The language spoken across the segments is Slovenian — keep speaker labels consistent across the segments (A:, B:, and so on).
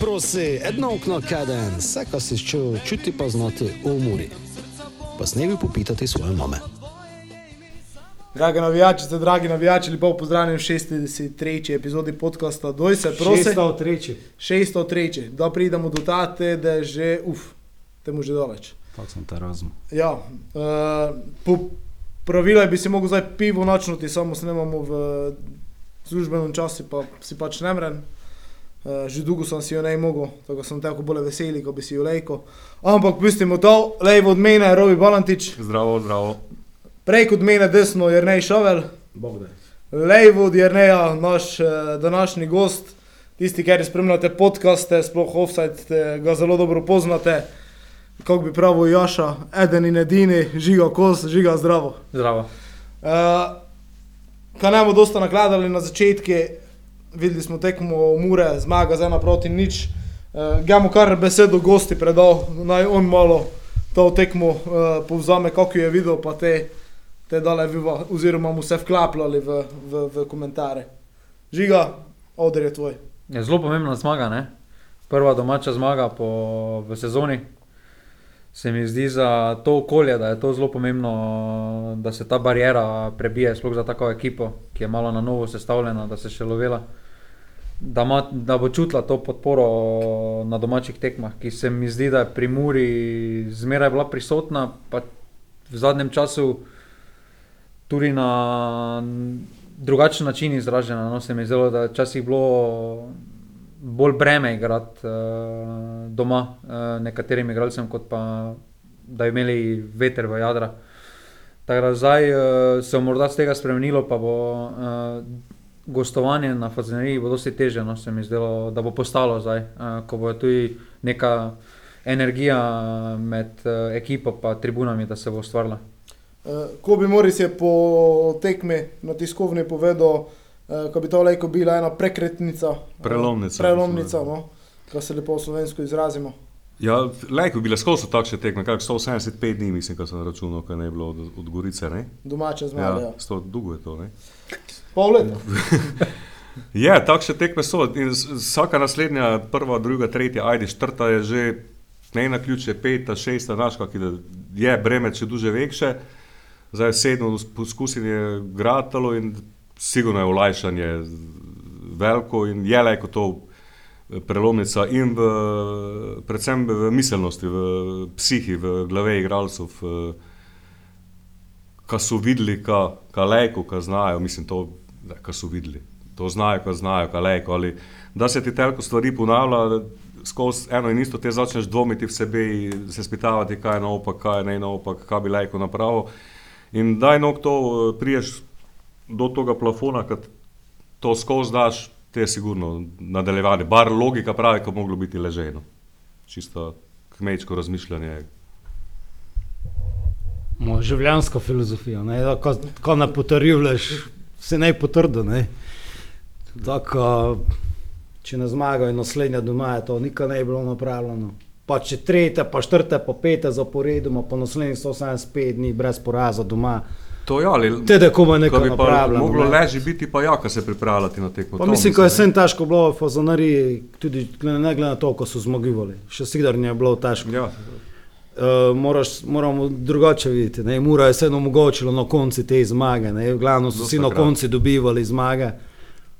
A: Prosi, edno okno kaden, vse, kar si čutil, čuti pa znati v umori. Pa snevi popitati svoje mame.
B: Dragi navijači, dragi navijači, lepo pozdravljeni v 63. epizodi podcasta Doj se prosi.
C: 603.
B: 603. Da pridemo do tate, da je že, uf, temu že daleč.
C: Tako sem te razumel.
B: Ja, uh, po pravilu bi si mogel zdaj pivo načnuti, samo snemamo v službenem času, pa si pač ne mren. Uh, že dolgo sem si jo ne mogel, tako sem tako bolj vesel, ko bi si jo lejko. Ampak pustimo to, levo od mene je Robi Balantič,
D: Zdravo, zdravo.
B: prej od mene desno je Rnej Šovel.
C: Bog da.
B: Levo od Jrneja, naš uh, današnji gost, tisti, ki spremljate podcaste, sploh offside, ga zelo dobro poznate. Kako bi pravil Jaša, eden in edini, žiga kos, žiga zdravo.
D: Zdravo.
B: Uh, kaj ne bomo dosta nakladali na začetku, videli smo tekmo Mure, zmaga z ena proti nič. Uh, Gamo kar besedo gosti predal, naj on malo to tekmo uh, povzame, kako je videl, pa te, te dale viva, oziroma mu se vklapljali v, v, v komentare. Žiga, odr je tvoj.
E: Je zelo pomembna zmaga, ne? prva domača zmaga po, v sezoni. Se mi zdi za to okolje, da je to zelo pomembno, da se ta barijera prebije, sploh za tako ekipo, ki je malo na novo sestavljena, da se še lovela. Da, ma, da bo čutila to podporo na domačih tekmah, ki se mi zdi, da je pri Muri zmeraj bila prisotna, pa v zadnjem času tudi na drugačen način izražena. No, se mi je zdelo, da je včasih bilo bolj breme igrati uh, doma uh, nekaterim igralcem, kot pa da bi imeli veter v jadra. Tako da zdaj uh, se bo morda z tega spremenilo, pa bo uh, gostovanje na Fazeneriji bo dosti teže, no, se mi zdelo, da bo postalo zdaj, uh, ko bo tudi neka energija med uh, ekipo in tribunami, da se bo ustvarila.
B: Ko bi Moris je po tekmi na tiskovni povedal, ko bi to lejko bila ena prekretnica.
D: Prelomnica.
B: Prelomnica, no, ko se lepo slovensko izrazimo.
D: Ja, lajko bile skozi takšne tekme, kak 175 dni, mislim, ko sem računal, kaj ne je bilo od, od Gorice, ne?
B: Domače zmage.
D: Ja,
B: Ja.
D: sto dolgo je to, ne?
B: Pol leta.
D: Je, takšne tekme so in vsaka naslednja, prva, druga, tretja, ajde, četrta je že ne na ključe, peta, šesta, znaš, kak je, breme, če duže vekše. Zdaj sedmo poskusili je gratalo in sigurno je olajšanje veliko in je lajko to prelomnica in v, predvsem v miselnosti, v psihi, v glave igralcev, ki so videli, kaj lajko, kaj znajo, mislim, to, kaj so videli. To znajo, kaj znajo, kaj lajko. Ali da se ti toliko stvari ponavlja, skozi eno in isto te začneš dvomiti v sebe, se spitavati, kaj je naopak, kaj je ne naopak, kaj bi lajko napravil. In daj nog to, eh, priješ do tega plafona, kad to skozi daš, te je sigurno nadaljevanje. Bar logika pravi, ko moglo biti leženo. Čisto kmečko razmišljanje.
C: Moja življenjska filozofija, ne, da ko, ko ne potrjuješ, se ne potrdi. Ne. Tako, če ne zmagajo, naslednja doma je to nikoli ne bi bilo napravljeno. Pa če tretje, pa četrte, pa pete zaporedoma, pa naslednjih 175 dni brez poraza doma.
D: To je ali
C: Te da komaj
D: ko
C: nekaj
D: bi
C: napravljeno.
D: moglo
C: ne.
D: leži biti, pa jaka se pripravljati na tekmo.
C: Pa
D: To
C: mislim, ko je
D: ne.
C: vsem težko bilo v Fazanariji, tudi ne glede na to, ko so zmogivali, še sigarnje je bilo težko.
D: Ja,
C: Uh, moraš, moramo drugače videti. Ne? Mura je vseeno omogočila na koncu te zmage. Ne? Glavno so vsi na koncu dobivali zmage,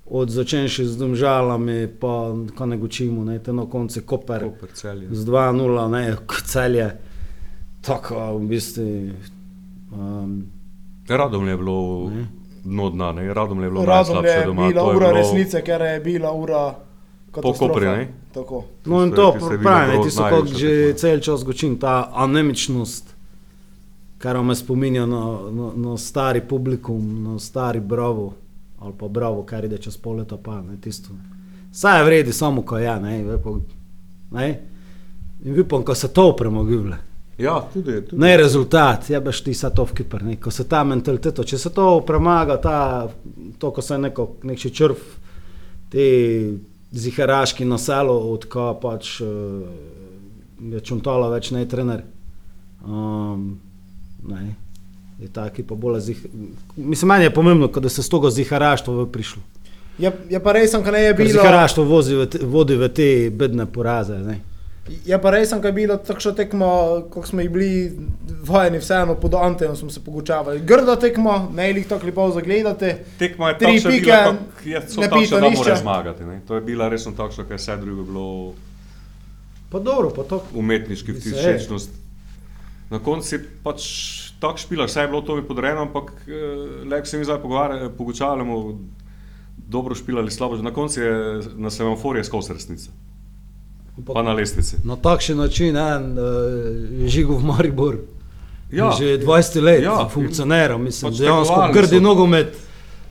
C: od začenši z domžalami, pa ko ne gočimo, ne? te na koncu Koper
D: Koper, Celje.
C: z 2-0, ne, celje. Tako v bistvu. Um,
D: Radom je bilo
C: Ne.
D: dno dna, ne? Radom je bilo
B: Radom
D: najslabše
B: je
D: doma.
B: bila
D: to je
B: ura
D: bilo-
B: resnice, ker je bila ura
D: ne?
B: Tako.
C: no in to pravi, ti so kot že cel čas gočim, ta anemičnost, kar me spominja na, na, na stari publikum, na stari bravo, ali pa bravo, kar ide čez pol leta, pa ne tisto. Saj je vredi samo, ko je, ne, ve pa, ne. In vipom, ko se to premogivle.
D: Ja, tudi, tudi.
C: Ne rezultat, je baš ti sa to v kiper, ne, ko se ta mentaliteto, če se to premaga, ta, to, ko se neko, nek še črv, ti ziharaški naselo, odko pač uh, je čuntala več ne trener. Um, ne, je taki pa bolj zih... Mislim, meni je pomembno, da se s toga ziharaštva v prišlo.
B: Je, je pa res, kaj ne je bilo.
C: Zaharaštvo vozi v te, vodi v te bedne poraze. Ne?
B: Je pa res, kaj je bilo takšno tekmo, kot smo jih bili vajeni, vseeno pod Antejem smo se pogučavali. Grdo tekmo, ne jih tako lepo zagledate.
D: Tekma je
B: Tri pike, ne pito
D: da
B: nišče.
D: mora zmagati. Ne? To je bila resno takšna, ker je vse drugo bilo
C: Pa dobro, pa to.
D: umetniški vtičečnost. Na koncu je pač tako špila, vse je bilo to mi podrejeno, ampak eh, le, ko se mi zdaj pogučavljamo, dobro špila ali slabo, na koncu je na semaforju skozi resnica, pa na lestvici.
C: Na takšen način en uh, žigo v Maribor.
D: Ja.
C: Že 20 let
D: Ja,
C: ja, funkcionira, mislim,
D: pač
C: dejansko grdi
D: so.
C: nogomet,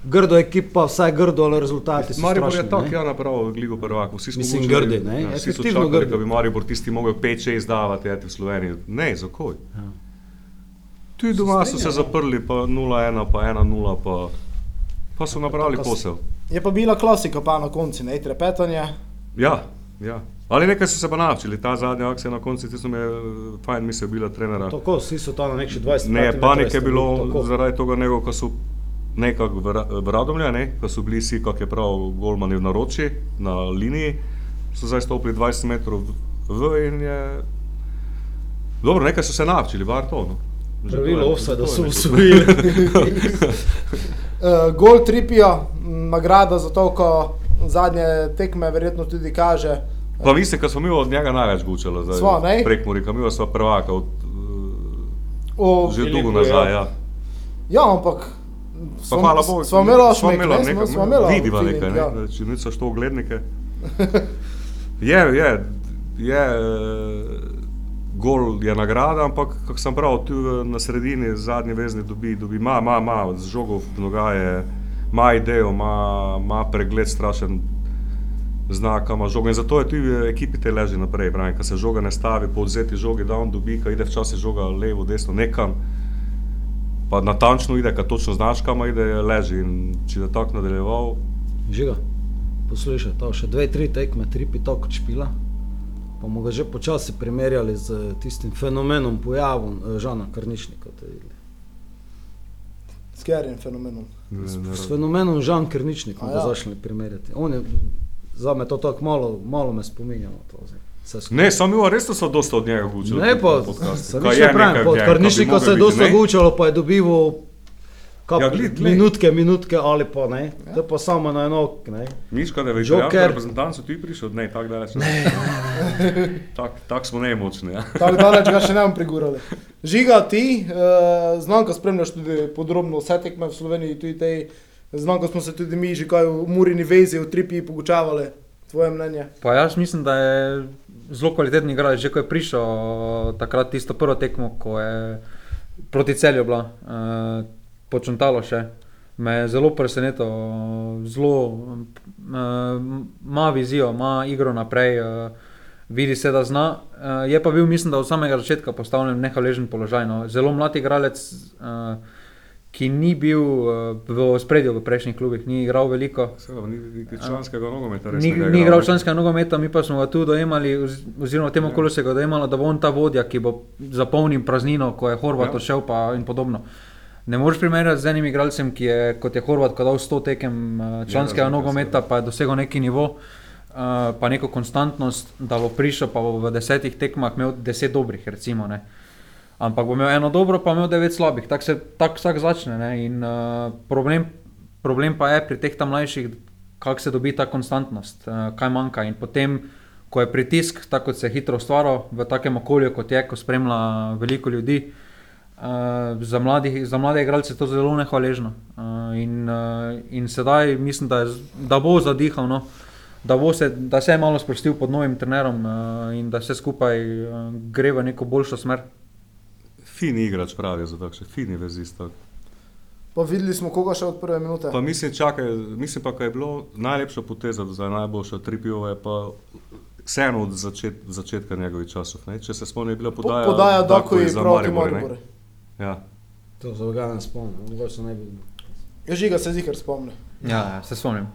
C: grdo ekipa, vsaj grdo, ale rezultati so
D: Maribor je
C: strašni,
D: tako,
C: ne.
D: ja, naprav, gligo prvak. Vsi smo
C: Mislim,
D: govorili,
C: grdi, ne,
D: Ja, vsi so čakali,
C: grdi.
D: da bi Maribor tisti mogel 5-6 davati eti v Sloveniji. Ne, zakoj?
C: Ja.
D: Tudi doma so se zaprli, pa 0-1, pa 1-0, pa, pa so napravili
C: tako
D: posel.
B: Je pa bila klasika pa na koncu, ne trepetanje.
D: Ja, ja. Ali nekaj so se pa naučili, ta zadnja akcija na koncu, ti so me eh, fajn misel bila trenera.
C: Tako, vsi so tam na nekši 20
D: Ne,
C: metrov
D: panike je bilo
C: tako.
D: zaradi tega, nego, ko so nekako v v Radomlju, ne, ko so bili vsi, kako je prav, golmani v naroči, na liniji, so zdaj stopili 20 metrov v in je. Dobro, nekaj so se naučili, bar to. No.
C: Pravilo
D: je-
C: offside, da
D: to je
C: so usvojili.
B: Uh, gol Tripija, nagrada za to, ko zadnje tekme verjetno tudi kaže.
D: Pa mislim, da smo mi od njega največ gučali,
B: Sva, ne?
D: prek Murika, mi smo prvaka od,
B: O,
D: že
C: Filipu,
D: dolgo nazaj.
C: ja.
D: Ja.
B: ja, ampak.
D: Pa hvala Bogu,
B: Smo imeli
D: imela
B: ne,
D: nekaj,
B: smo- smo imeli
D: vidiva nekaj, ne,
B: ja.
D: ja. če niso što oglednike. Je, je, je, eh, gol je nagrada, ampak, kako sem prav, tu eh, na sredini zadnji vezni dobi, dobi, ima, ima, ima, z žogo v nogaje, ima idejo, ima, ima pregled strašen, zna, kam ima žogo in zato je tu v ekipi te leži naprej, pravim, ko se žoga ne stavi, po odzeti žogi, da on dobi, ko ide včasih žoga levo, desno, nekam, pa natančno ide, ko točno znaš, kam ide, leži in če je tako nadaljeval,
C: Žiga, poslušaj, to še dve, tri tekme, tri pito kot špila. Pa bomo ga že počasi primerjali z tistim fenomenom, pojavom eh, Žana videli.
B: S katerim fenomenom?
D: ne,
C: S fenomenom Žan Krničnik bomo
B: ja.
C: ja. začeli primerjati. On je, za me to tako malo, malo me spominja na to. zdaj.
D: Ne, sam Ivo, res so dosta od njega gučali.
C: Ne, pa se nič ne pravim, pod Krnišnikom se je dosta gučalo, pa je dobival kap,
D: Ja, gled, gled.
C: minutke, minutke ali pa ne. Ja. To je pa samo na eno, ne.
D: Miška, da je več
C: Joker.
D: Joker. reprezentancu ti prišel, ne, tako daleč. Ne, tak, tak smo nemočni. Ja.
B: Tako daleč ga še ne bomo prigurali. Žiga, ti, uh, znam, ko spremljaš tudi podrobno vse tekme v Sloveniji, tudi te, znam, ko smo se tudi mi že kaj v Murini vezi, v Tripi pogučavali. Tvoje mnenje?
E: Pa jaz mislim, da je zelo kvaliteten igralec, že ko je prišel takrat tisto prvo tekmo, ko je proti celju bila, uh, počuntalo še. Me je zelo presenetilo, zelo ima vizijo, ima igro naprej, uh, vidi se, da zna. Uh, je pa bil, mislim, da od samega začetka postavljen v nehvaležen položaj. No. Zelo mlad igralec, uh, ki ni bil uh, v spredju v prejšnjih klubih, ni igral veliko.
D: Seveda, ni članskega nogometa.
E: Ni,
D: resnega
E: ni igral članskega nogometa, mi pa smo ga tu dojemali, oz- oziroma v tem okolju se ga dojemalo, da bo on ta vodja, ki bo zapolnil praznino, ko je Horvat
D: Ja.
E: odšel pa in podobno. Ne moreš primerjati z enim igralcem, ki je kot je Horvat, ko je dal 100 tekem eh, članskega
D: razlika,
E: nogometa, pa je dosegel neki nivo, eh, pa neko konstantnost, da bo prišel, pa bo v desetih tekmah imel deset dobrih, recimo. Ne. Ampak bo imel eno dobro, pa imel devet slabih, tako se tak vsak začne. Ne. In uh, problem, problem pa je pri teh tam mlajših, kako se dobi ta konstantnost, uh, kaj manjka. In potem, ko je pritisk, tako kot se hitro ustvaril v takem okolju, kot je, ko spremlja veliko ljudi, uh, za, mladih, za mlade igralce je to zelo nehvaležno. Uh, in, uh, in sedaj mislim, da, je, da bo zadihal. No. Da, bo se, da se je malo sprostil pod novim trenerom uh, in da vse skupaj uh, gre v neko boljšo smer.
D: Fini igrač pravijo za takšne, fini vezist. tak.
B: Pa videli smo koga še od prve minute.
D: Pa mislim, čakaj, mislim pa, kaj je bilo najlepša poteza, za najboljša tri piva je pa vseeno od začet, začetka njegovih časov. Ne? Če se spomnim, je bila
B: Po-
D: podaja,
B: Podaja
D: Dakovi
B: Dakovi
D: za
B: proti
D: Maribor?
B: Mariboru.
D: Ja.
C: To se ga ne spomnim, mogoče ne bi.
B: Ja, Žiga se zikar spomni.
E: Ja, se spomnim.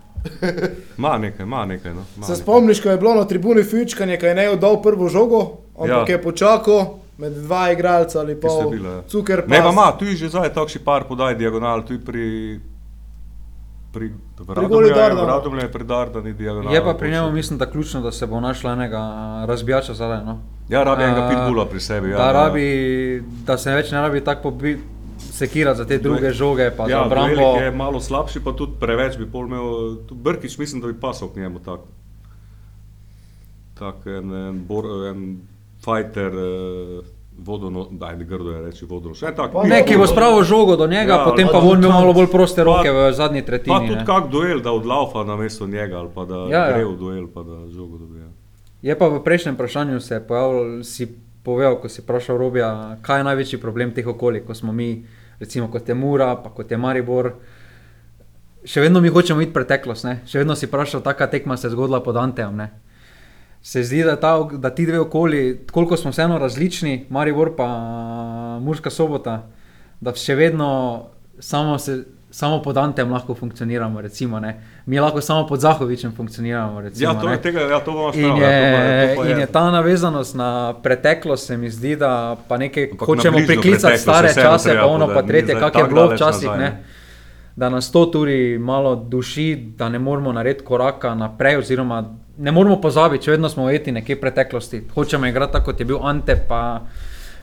D: Ma nekaj, ma nekaj. No. Ma
B: Se
D: nekaj.
B: spomniš, ko je bilo na tribuni Fučkanje, ko je ne dal prvo žogo, ampak
D: Ja.
B: je počakal med dva igralca ali pa
D: bilo, ja.
B: Cuker
D: Ne, pa ima, tu je že zdaj takšni par podaj diagonal, tu je pri Pri,
B: Pri
D: Radomlju je- Radomlju je pri Dardani diagonalno.
E: Je pa pri njemu, mislim, da ključno, da se bo našla enega razbijača zadaj. No.
D: Ja, rabi enega
E: A,
D: pitbulla pri sebi. Ja,
E: da,
D: ja.
E: rabi, da se več ne rabi tako pobi- sekirati za te druge žoge, pa
D: ja,
E: za obrambo.
D: Je malo slabši, pa tudi preveč bi pol imel. tu Brkič mislim, da bi pasal k njemu tako. Tak en, en, bor, en fighter, uh, vodono, daj, ne grdo je reči vodono. Še tak.
B: Pa
E: Ne, ki bo spravil žogo do njega,
D: Ja,
E: potem pa
D: pa
E: bo on imel
D: tudi
E: malo bolj proste roke
D: pa-
E: v zadnji
D: Pa
E: tretjini.
D: tudi
E: ne.
D: kak duel, da odlaufa na mesto njega ali pa da
E: Ja, ja.
D: gre v duel, pa da žogo dobija.
E: Je pa v prejšnjem vprašanju se je pojavil, si povedal, ko si vprašal Robija, kaj je največji problem teh okolij, ko smo mi, recimo kot je Mura, pa kot je Maribor. Še vedno mi hočemo iti preteklost, ne? še vedno si vprašal, taka tekma se je zgodila pod Antejem. Ne? Se zdi, da, ta, da ti dve okolji, koliko smo vseeno različni, Maribor pa Murska sobota, da še vedno samo, se, samo pod Antejem lahko funkcioniramo. Recimo, ne? Mi lahko samo pod Zahovičem funkcioniramo. Recimo,
D: Ja, to
E: ne.
D: je tega, ja, to bomo
E: In
D: spravili.
E: je, in je ta navezanost na preteklost, se mi zdi, da pa nekaj
D: Ampak
E: hočemo priklicati stare
D: je
E: čase, pa ono pa tretje, kak je bilo včasih. Da nas to tudi malo duši, da ne moramo narediti koraka naprej, oziroma ne moramo pozabiti, če vedno smo ujeti nekje v preteklosti. Hočemo igrati tako, kot je bil Ante, pa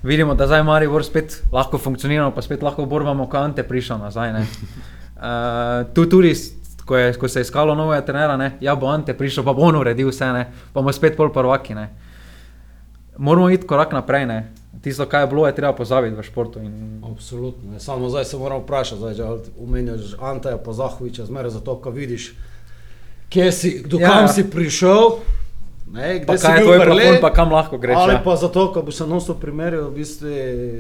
E: vidimo, da zdaj Maribor spet lahko funkcionira, pa spet lahko borbamo, ko Ante prišel nazaj. ne. Uh, tu tudi, ko, je, ko se je iskalo novega trenera, ne, ja bo Ante prišel, pa bo on uredil vse, ne, pa bomo spet pol prvaki. Ne. Moramo iti korak naprej. Ne. Tisto, kar je bilo, je treba pozabiti v športu. In...
C: Absolutno. Ne. Samo zdaj se moram vprašati, zdaj, če omenjaš Anteja pa Zahoviča, zmeraj zato, ko vidiš, kje si, do
E: Ja,
C: kam
E: ja.
C: si prišel, ne,
E: Pa kaj je tvoj plafon, pa kam lahko greš.
C: Ali
E: ja.
C: pa zato, ko bi se nosto primerjal, v bistvu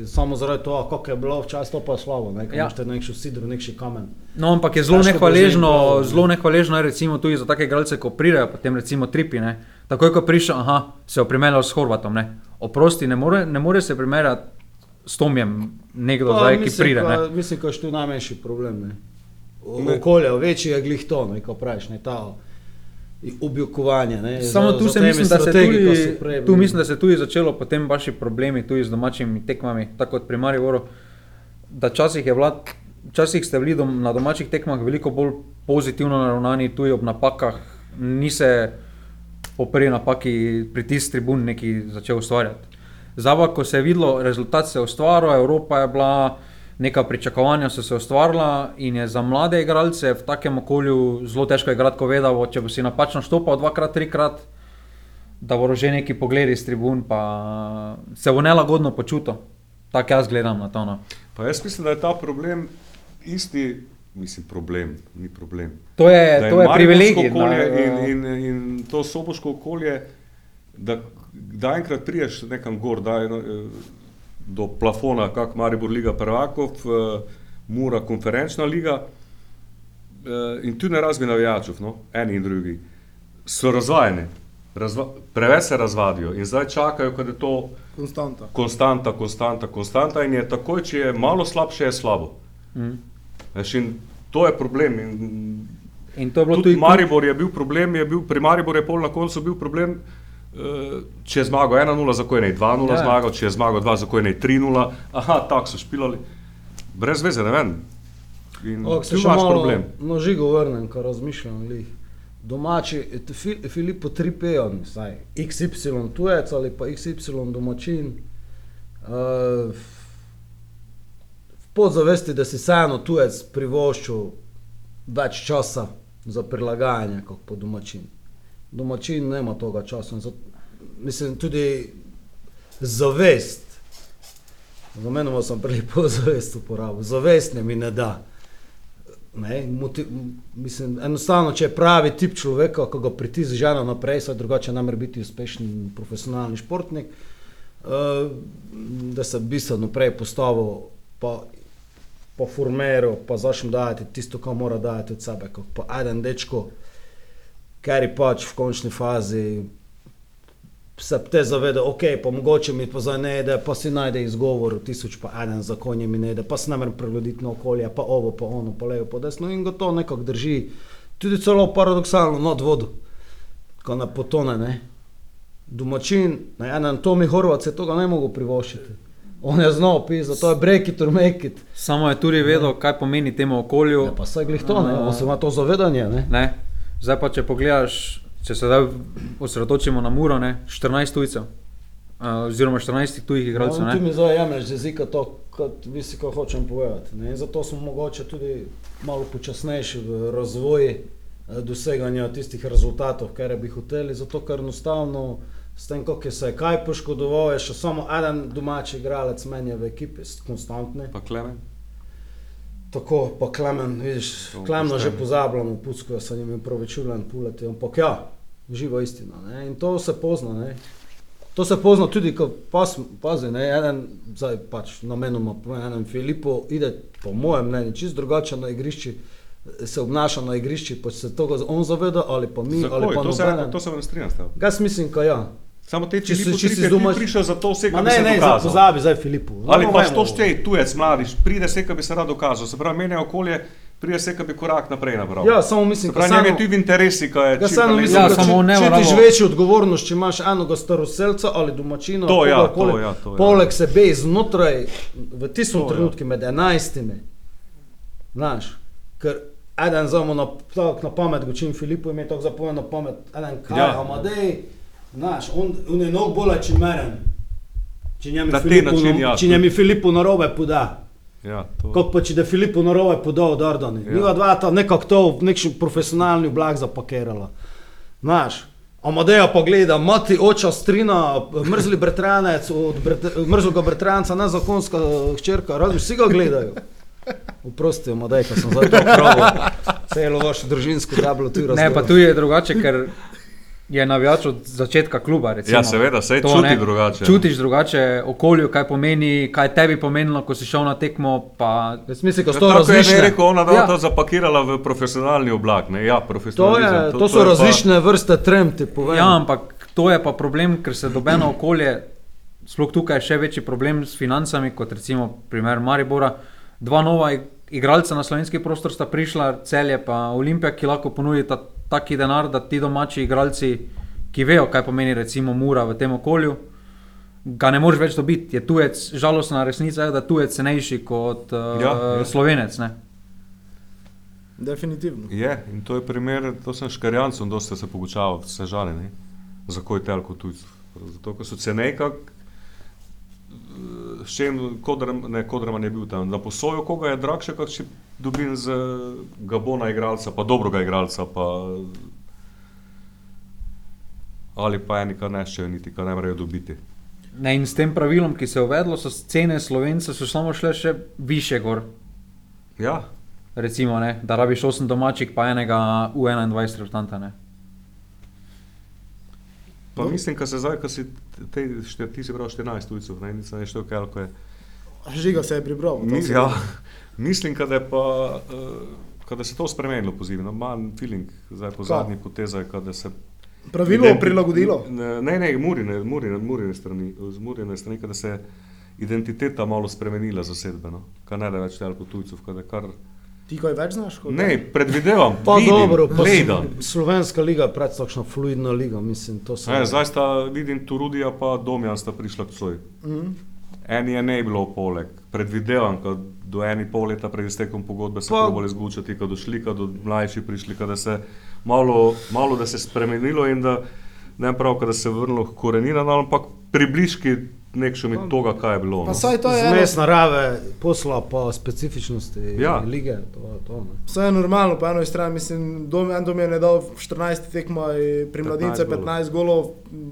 C: samo zaradi toho, kako je bilo včasih to pa je slabo, ne,
E: Ja.
C: imaš nekši sidro, nekši kamen.
E: No, ampak je zelo
C: Težko
E: nehvaležno,
C: bo
E: zelo nehvaležno je recimo tudi za take igralce, ko pridejo, potem recimo tripi. Ne. Takoj, ko prišel, aha, se je primerjal s Horvatom. Ne. Oprosti, ne more, ne more se primerjati s Tomjem, nekdo
C: Pa,
E: zdaj, ki
C: mislim,
E: pride. Ne.
C: ka- Mislim, da je to najmanjši problem. Ne.
D: Ne.
C: Okolje, večji je glih to, ne, ko praviš, ne ta objokovanje. Ne,
E: Samo
C: za-
E: tu
C: za
E: mislim, da tudi,
C: prej
E: tu mislim, da se tudi začelo potem vaši problemi tudi z domačimi tekmami, tako kot pri Mariboru. Da včasih je vlad, včasih ste bili dom, na domačih tekmah veliko bolj pozitivno naravnani, tudi ob napakah, ni se po prvi napaki pritisk tribun neki začel ustvarjati. Zdaj, ko se je videlo, rezultat se je ustvaril, Evropa je bila, neka pričakovanja so se ustvarila in je za mlade igralce v takem okolju zelo težko igrati, ko vedavo, če bo si napačno stopal dvakrat, trikrat, da bo že neki pogledi iz tribun, pa se bo nelagodno počutil. Tako jaz gledam na to. No.
D: Jaz mislim, da je ta problem isti, mislim, problem, ni problem.
E: To je,
D: Da
E: to je
D: mariborsko
E: privilegij.
D: Okolje
E: na-
D: in, in, in to soboško okolje, da, da enkrat priješ nekam gor, da je, do plafona, kak Maribor Liga prvakov, eh, Mura konferenčna liga eh, in tu ne razbi navijačev, no, eni in drugi, so razvajeni, razva, preveč se razvadijo in zdaj čakajo, kad je to
B: Konstanta.
D: konstanta, konstanta, konstanta in je takoj, če je malo slabše, je slabo.
E: Mm.
D: Veš, in to je problem. In
E: In to je bilo
D: tudi
E: tudi
D: Maribor je bil problem, je bil, pri Mariboru je pol na koncu bil problem, eh, če je zmagal 1-0, za koje ne 2-0
E: Ja.
D: zmagal, če je zmagal 2, za koje ne 3-0, aha, tako so špilali. Brez veze, ne vem. In
C: Ok,
D: tu imaš
C: malo
D: problem.
C: na žigo vrnem, ko razmišljam. Glih. Domači, et- Fil- Filipo Tripejon, saj XY tujec ali pa XY domačin. Uh, podzavesti, da si vseeno tujec privoščil več časa za prilagajanje kot po domačin. Domačin nema toga časa. Mislim, tudi zavest. Za mene sem prelepo zavest uporabil. Zavest ne mi ne da. Ne, moti, m- mislim, enostavno, če je pravi tip človeka, ko ga pritisk žena naprej, saj drugače ne more biti uspešen profesionalni športnik, uh, da se bistveno prej postavil, pa, pa formiral, pa začne dajati tisto, kar mora dajati od sebe. kot Pa eden dečko, ker je pač v končni fazi se te zaveda, ok, pa mogoče mi pa zdaj ne ide, pa si najde izgovor, tisoč pa en zakon je mi ne ide, pa se ne morem prilagoditi na okolje, pa ovo, pa ono, pa levo, pa desno in ga to nekako drži. Tudi celo paradoksalno nad vodo, ko ne potone, ne. Domačin, na enem Tomi Horvat se tega ne mogo privoščiti. On je znal pisati, to je break it or make it.
E: Samo je tudi vedel, kaj pomeni temu okolju.
C: Ja, pa saj glih to, ne, on se ima to zavedanje, ne.
E: Ne? Zdaj pa, če pogledaš, če se zdaj osredotočimo na Muro, ne? 14 tujcev, uh, oziroma 14 tujih igralcev.
C: No, ti
E: ne.
C: mi zdaj jemlješ z jezika to, kot vi si, ko hočem povedati. Ne? In Zato smo mogoče tudi malo počasnejši v razvoju eh, doseganja tistih rezultatov, kar bi hoteli, zato ker enostavno s tem, kako je se kaj poškodoval, je še samo en domači igralec meni je v ekipi, konstantni.
D: Pa Klemen.
C: Tako, pa Klemen, vidiš,
D: To
C: Klemno že
D: pošteno.
C: pozabljamo, pucko se jim je pravičulen puleti, ampak ja, živa istina. Ne? In to se pozna, ne? To se pozna tudi, ko pas, pazi, ne, eden, zdaj pač namenoma, enem Filipu ide, po mojem mnenju, čist drugače na igrišči, se obnaša na igrišči, pa se tega on zaveda, ali pa mi, ali
D: Zakaj?
C: pa
D: To se,
C: nobenen.
D: to se vam strinjam s tem.
C: Jaz mislim, ka ja.
D: Samo te,
C: Če si-
D: si,
C: če si zdumaš-
D: prišel za to vse, kar bi
C: ne,
D: se
C: ne,
D: dokazal.
C: pozabi zdaj Filipu.
D: Ali
C: No,
D: pa to štej, tujec, mladiš, pride se, ki bi se rad dokazal, se pravi, menja okolje, pride se, ki bi korak naprej nabral.
C: Ja, samo mislim,
D: pravi, njem je
C: samo-
D: tudi v interesi, kaj je
C: Ja, samo mislim,
E: Ja,
C: da
E: samo
C: če, če tiš večjo odgovornost, če imaš enega staroselca ali domačina,
D: To ja,
C: kogarkoli,
D: to ja, to ja.
C: poleg sebe znotraj, v tistem
D: ja.
C: trenutku med enajstimi, znaš, ker eden zamo na, na pamet, gočim Filipu ime tako zapovedal na pamet, eden kaj,
D: Ja.
C: ja. Znaš, on, on je mnogo bolj čimeren. Če njemi
D: Na te
C: Filipu,
D: način, ja,
C: če njemi Filipu narobe poda.
D: Ja, to.
C: Kot pa če da Filipu narobe podal od Ordani.
D: Ja.
C: Njega dva ta nekako to v nekšen profesionalni oblak zapakirala. Znaš, Amadeja pogleda, mati oča strina, mrzli bratranec, od brat, mrzlega bratranca, nezakonska hčerka, razni vsi ga gledajo. Oprosti, Amadej, ker sem zdaj to pravil. Celo vašo družinsko dablo tu
E: Ne,
C: razumem.
E: pa tu je drugače, ker je navijač od začetka kluba. Recimo.
D: Ja, seveda, saj
E: To,
D: čuti
E: ne,
D: drugače.
E: Čutiš drugače okolju, kaj pomeni, kaj tebi pomenilo, ko si šel na tekmo. Pa...
C: Jaz mislim, da
D: Ja,
C: to
D: tako je že
C: različne.
D: rekel, ona
E: Ja.
D: to zapakirala v profesionalni oblak. Ne? Ja,
C: To, je, to, to so
D: pa-
C: različne vrste trem, ti povem.
E: Ja, ampak to je pa problem, ker se dobeno okolje, sploh tukaj je še večji problem s financami, kot recimo primer Maribora. Dva nova ig- igralca na slovenski prostor sta prišla, celje pa Olimpija, ki lahko ponudita taki denar, da ti domači igralci, ki vejo, kaj pomeni recimo mura v tem okolju, ga ne moreš več dobiti. Je tujec, žalostna resnica je, da je tujec cenejši kot uh,
D: Ja,
E: ja. slovenec. Ne?
B: Definitivno.
D: Je, in to je primer, to sem škarjancem dosta se pogučal, se žali, ne? zakaj telko tujcev. Zato, ker so cenejka, s čem Kodram, ne, Kodraman je bil tam, na posojo, koga je dragše, kot če dobim z Gabona igralca, pa dobrega igralca, pa ali pa eni, kar neščejo niti, kar ne morejo dobiti.
E: Ne, in s tem pravilom, ki se je uvedlo, so cene slovence so samo šle še više gor.
D: Ja,
E: Recimo, ne, da rabiš 8 domačih, pa enega U21 reprezentanta. ne.
D: pa no. mislim, da se zdaj, ko si te, štir, ti si bral 14 tujcev, ne, nisem štel, koliko je.
B: Žiga se je pribral.
D: Ja, mislim, da je pa, uh, da se to spremenilo poziv. No, Imam feeling, zdaj po zadnji potezi, da se.
B: Pravilo
D: identi-
B: prilagodilo.
D: Ne, ne, ne murine, murine, murine strani, z murine strani, da se je identiteta malo spremenila zasedbeno, kar ne da več toliko tujcev, kar, kar
B: Ti kaj več znaš? kot-
D: Ne, predvidevam,
C: Pa
D: vidim,
C: dobro, pa
D: gledam.
C: slovenska liga je predvsem fluidna liga, mislim, to se
D: Ne, zdaj sta, vidim, Turudija pa Domjan sta prišla k svoj.
B: Mhm.
D: Eni je ne bilo poleg. Predvidevam, da do eni pol leta pred iztekom pogodbe se
C: Pa-
D: probali zgučati, ko došli, ko do mlajši prišli, ko da se malo, malo da se spremenilo in da ne prav, da se vrnilo k koreninam, ampak približki nekšo mi toga, kaj je bilo.
B: Pa
D: No.
B: saj to je eno,
C: Zmes narave, posla pa specifičnosti
D: Ja.
C: lige. To, to, ne.
B: Vse je normalno, po eni strani, mislim, dom, en dom je ne dal v 14 tekmah, pri
D: 15
B: mladince
D: golov.
B: 15 golov,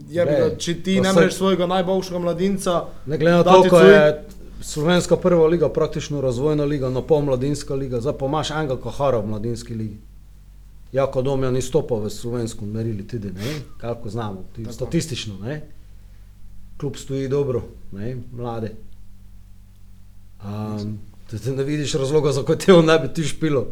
B: je ga, če ti ne moreš svojega najboljšega mladinca,
C: ne glede na to, ko
B: cuj.
C: je slovenska prva liga praktično razvojna liga, no pol mladinska liga, zdaj pa imaš enega kohara v mladinski ligi. Jako Domjan ni stopil v slovensko merili tudi, ne, kako znamo, tudi statistično, ne. Klub stoji dobro, ne, mlade. Um, da ne vidiš razloga, zakaj te ne bi ti špilo,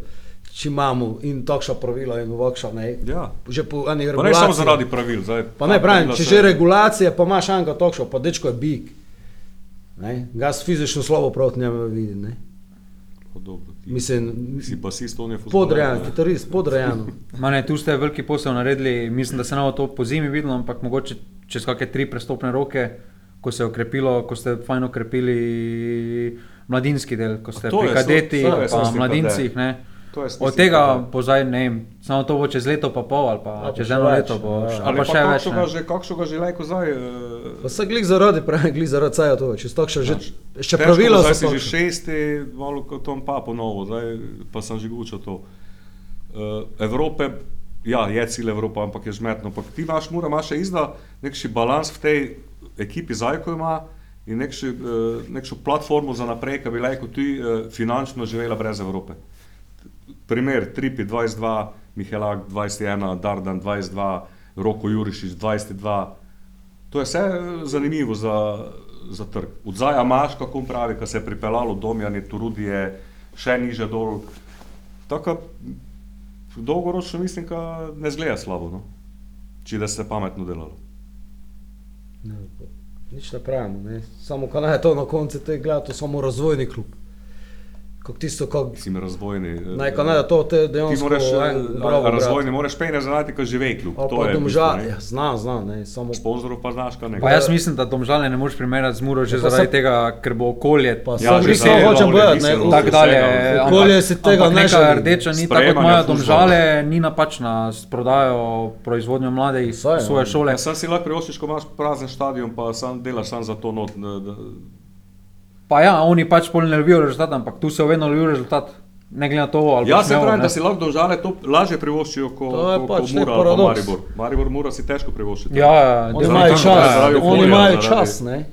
C: če imamo in takšna pravila in ovakša, ne.
D: Ja.
C: Že po eni
D: Pa ne
C: regulaciji.
D: samo zaradi pravil. Zdaj,
C: Pa ne, pravim, če
D: se-
C: že regulacije, pa imaš enega tokša, pa dečko je big. Ne? Gas fizično slabo proti njemu vidi. Ne?
D: Pa dobro, ti
C: Mislim,
D: si basist, on je fuzbaler, ne.
C: kitarist, podrejen.
E: Ma Ne, tu ste veliki posel naredili, mislim, da se bo to po zimi videlo, ampak mogoče čez kakšne tri prestopne roke, ko se je okrepilo, ko ste fajn okrepili mladinski del, ko ste
D: to
E: pri kadetih, pa
D: smisel
E: mladincih. Ne.
D: To je
E: Od tega
D: kadeta.
E: bo zdaj, ne vem, samo to bo čez leto, pa pol ali pa
C: Ali pa
E: čez eno
C: več,
E: leto, bo,
C: ja.
E: ali pa
D: pa
E: še več.
D: kakšnega
E: ne.
D: že, lajko zdaj. eh,
C: Pa se glih zaradi, pravi, glih zaradi caja to, če stok še, že, še
D: bo, Zdaj
C: so
D: si že šesti, malo kot Tom pa ponovo, zdaj pa sem že gučal to. Uh, Evrope, ja, je cilj Evropa, ampak je žmetno. Ampak ti imaš, mora imaš še izda nekši balans v tej ekipi zdaj, ko ima in nekši, uh, nekšo platformo za naprej, ki bi lahko ti uh, finančno živela brez Evrope. Primer, Tripi 22, Mihelak 21, Dardan 22, Roko Jurišič 22. To je vse eh, zanimivo za, za trg. Odzaja imaš, kako on pravi, ko se je pripeljalo domjanje, Turudije, še niže dol. Tako dolgoročno mislim, da ne zgleda slabo, no? če da se pametno delalo.
C: Ne, Nič ne pravimo, ne. samo kaj naj to na koncu te gleda, to samo razvojni klub. Kako tisto, kako
D: Mislim, razvojni. eh,
C: naj naj da to te
D: Ti
C: dejansko
D: moraš,
C: en
D: eh,
C: bravo
D: razvojni,
C: brat.
D: moraš pejne zanati, ko živi klub.
C: Ali
D: To je
C: domžal,
D: bistvo, ne.
C: ja, znam, znam, ne, samo
D: Sponzorov pa znaš, kaj ne.
E: Pa jaz mislim, da domžale ne moreš primerjati z Muro že
C: Ja, pa
E: zaradi
C: sem-
E: tega, ker bo okolje.
C: Pa
D: Ja,
C: sam
D: že samo
C: hočem povedati, ne,
D: mislim,
E: Tako dalje.
C: Okolje si tega ne
E: neka
C: želi.
E: rdeča ni tako kot moja domžale, ni napačna s prodajo proizvodnjo mladih
C: Saj,
E: svoje
C: ja.
E: šole.
D: Ja, sam si lahko privoščiš, ko imaš prazen stadion, pa sam delaš sam za to not. Da, da,
E: Pa ja, oni pač pol ne ljubijo rezultat, ampak tu se vedno ljubi rezultat. Ne glede na to, ali
D: Ja,
E: boš
D: se pravi,
E: ne.
D: da si lahko domžale to lažje privoščijo kot
C: To je
D: ko,
C: pač
D: ko Mura ali. Maribor. Maribor mora si težko privoščiti.
E: Ja, ja,
C: Oni imajo čas, oni imajo čas, ne.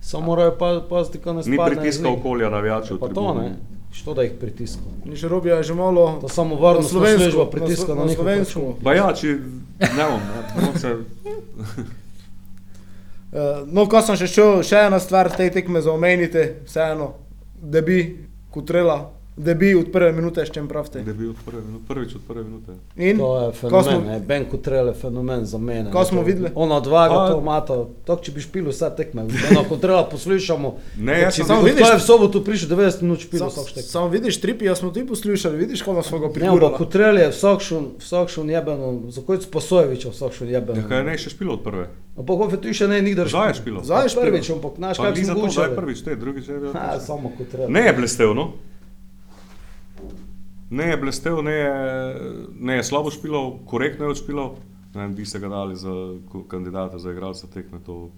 C: Samo morajo pa paziti, ko ne
D: Ni
C: spadne.
D: pritiska okolja navijačev.
C: Pa to ne, što da jih pritiska.
B: Nič robija je že malo.
C: To samo varnostna
B: na slovensko-
C: pritiska
B: slo-
C: na njihov
B: slovensko.
D: Pa ja, če ne bom, ne, se,
B: Eh, No, ko sem še šel, še ena stvar te tekme za omeniti, vseeno, da bi kutrela, da bi od prve minute, s čem pravite.
D: da bi od prve, minute- prvič od prve minute.
B: In
C: To je
B: ko
C: fenomen,
B: smo,
C: ne, Ben Kutrel je fenomen za mene.
B: Ko
C: ne,
B: smo
C: to-
B: videli.
C: On odvaga
D: Pa-
C: to mata, tako če bi špil vse tekme. Bena Kutrela poslušamo.
D: Ne, jaz sem
C: bi
B: samo
C: vidiš,
B: vidiš-
C: je v sobotu prišel 90 minut špil
B: sam,
C: vsak štek.
B: samo vidiš, tripi, jaz smo ti poslušali, vidiš, kako smo ga
C: Ne, ampak
B: prikurili.
C: Kutrel je vsak šun, vsak šun jebeno, za kojc Posojevića vsak šun jebeno.
D: Ja, kaj je ne še špilo od prve?
C: Ampak on tu še ne nikdar
D: Zdaj je špilo.
B: Zdaj je špilo.
C: Prvič, ampak znaš,
D: Pa
C: kaj
D: da je
C: gučali.
D: prvič, te drugič je bil.
C: Samo.
D: Ne je blestev, no. Ne je blestev, ne je, ne je slabo špilal, korektno je odšpilal. Ne vem, bi se ga dali za kandidata za igralca tekme, to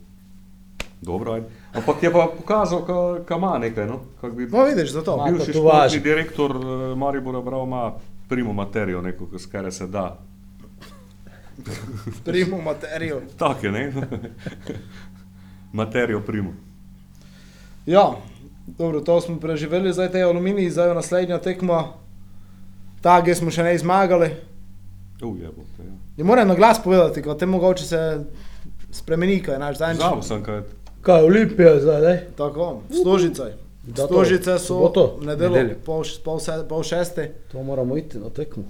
D: dobro. Ajde. Ampak je pa pokazal, kaj ima nekaj, no. Kak bi
B: No, vidiš, zato.
D: Bivši športni direktor eh, Maribora bral ima primo materijo, neko, s kare se da.
B: Primo materijo.
D: Tako je, ne? Materijo primo.
B: Ja, dobro, to smo preživeli, zdaj te aluminiji, zdaj je naslednja tekma. Tage smo še ne zmagali.
D: Ujebo, to je.
B: Ne morem na glas povedati, ko te mogoče se spremeni, kaj naš
D: Zavu
B: dan.
D: sem, kaj
C: Kaj, Olimpija zdaj, ne?
B: Tako, stožice.
C: Da to,
B: Stožice so
C: soboto?
B: nedeljo,
E: Nedeljo.
B: pol, š- pol, se, pol šeste.
C: To moramo iti na tekmo.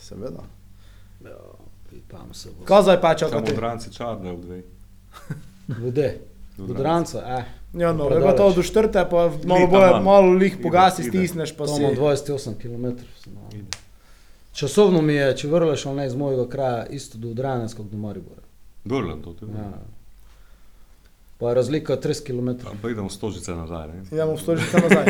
B: Seveda.
C: Pipam se bo.
B: Kaj zdaj pa
D: samo
B: čakate?
D: dranci čarne v dveh.
C: Vode. Budranca, eh.
B: Ja, no,
C: Predaleč.
B: pa to do štrte, pa malo, boje, malo lih pogasi,
D: ide.
B: stisneš, pa
C: To
B: si.
C: imam 28 km.
D: Ide.
C: Časovno mi je, če vrleš ne iz mojega kraja, isto do Udranec, kot do Maribora.
D: Dorlan to, je.
C: Ja. Pa je razlika 30 km.
D: Pa idemo stožice nazaj, ne?
B: Idemo v stožice nazaj.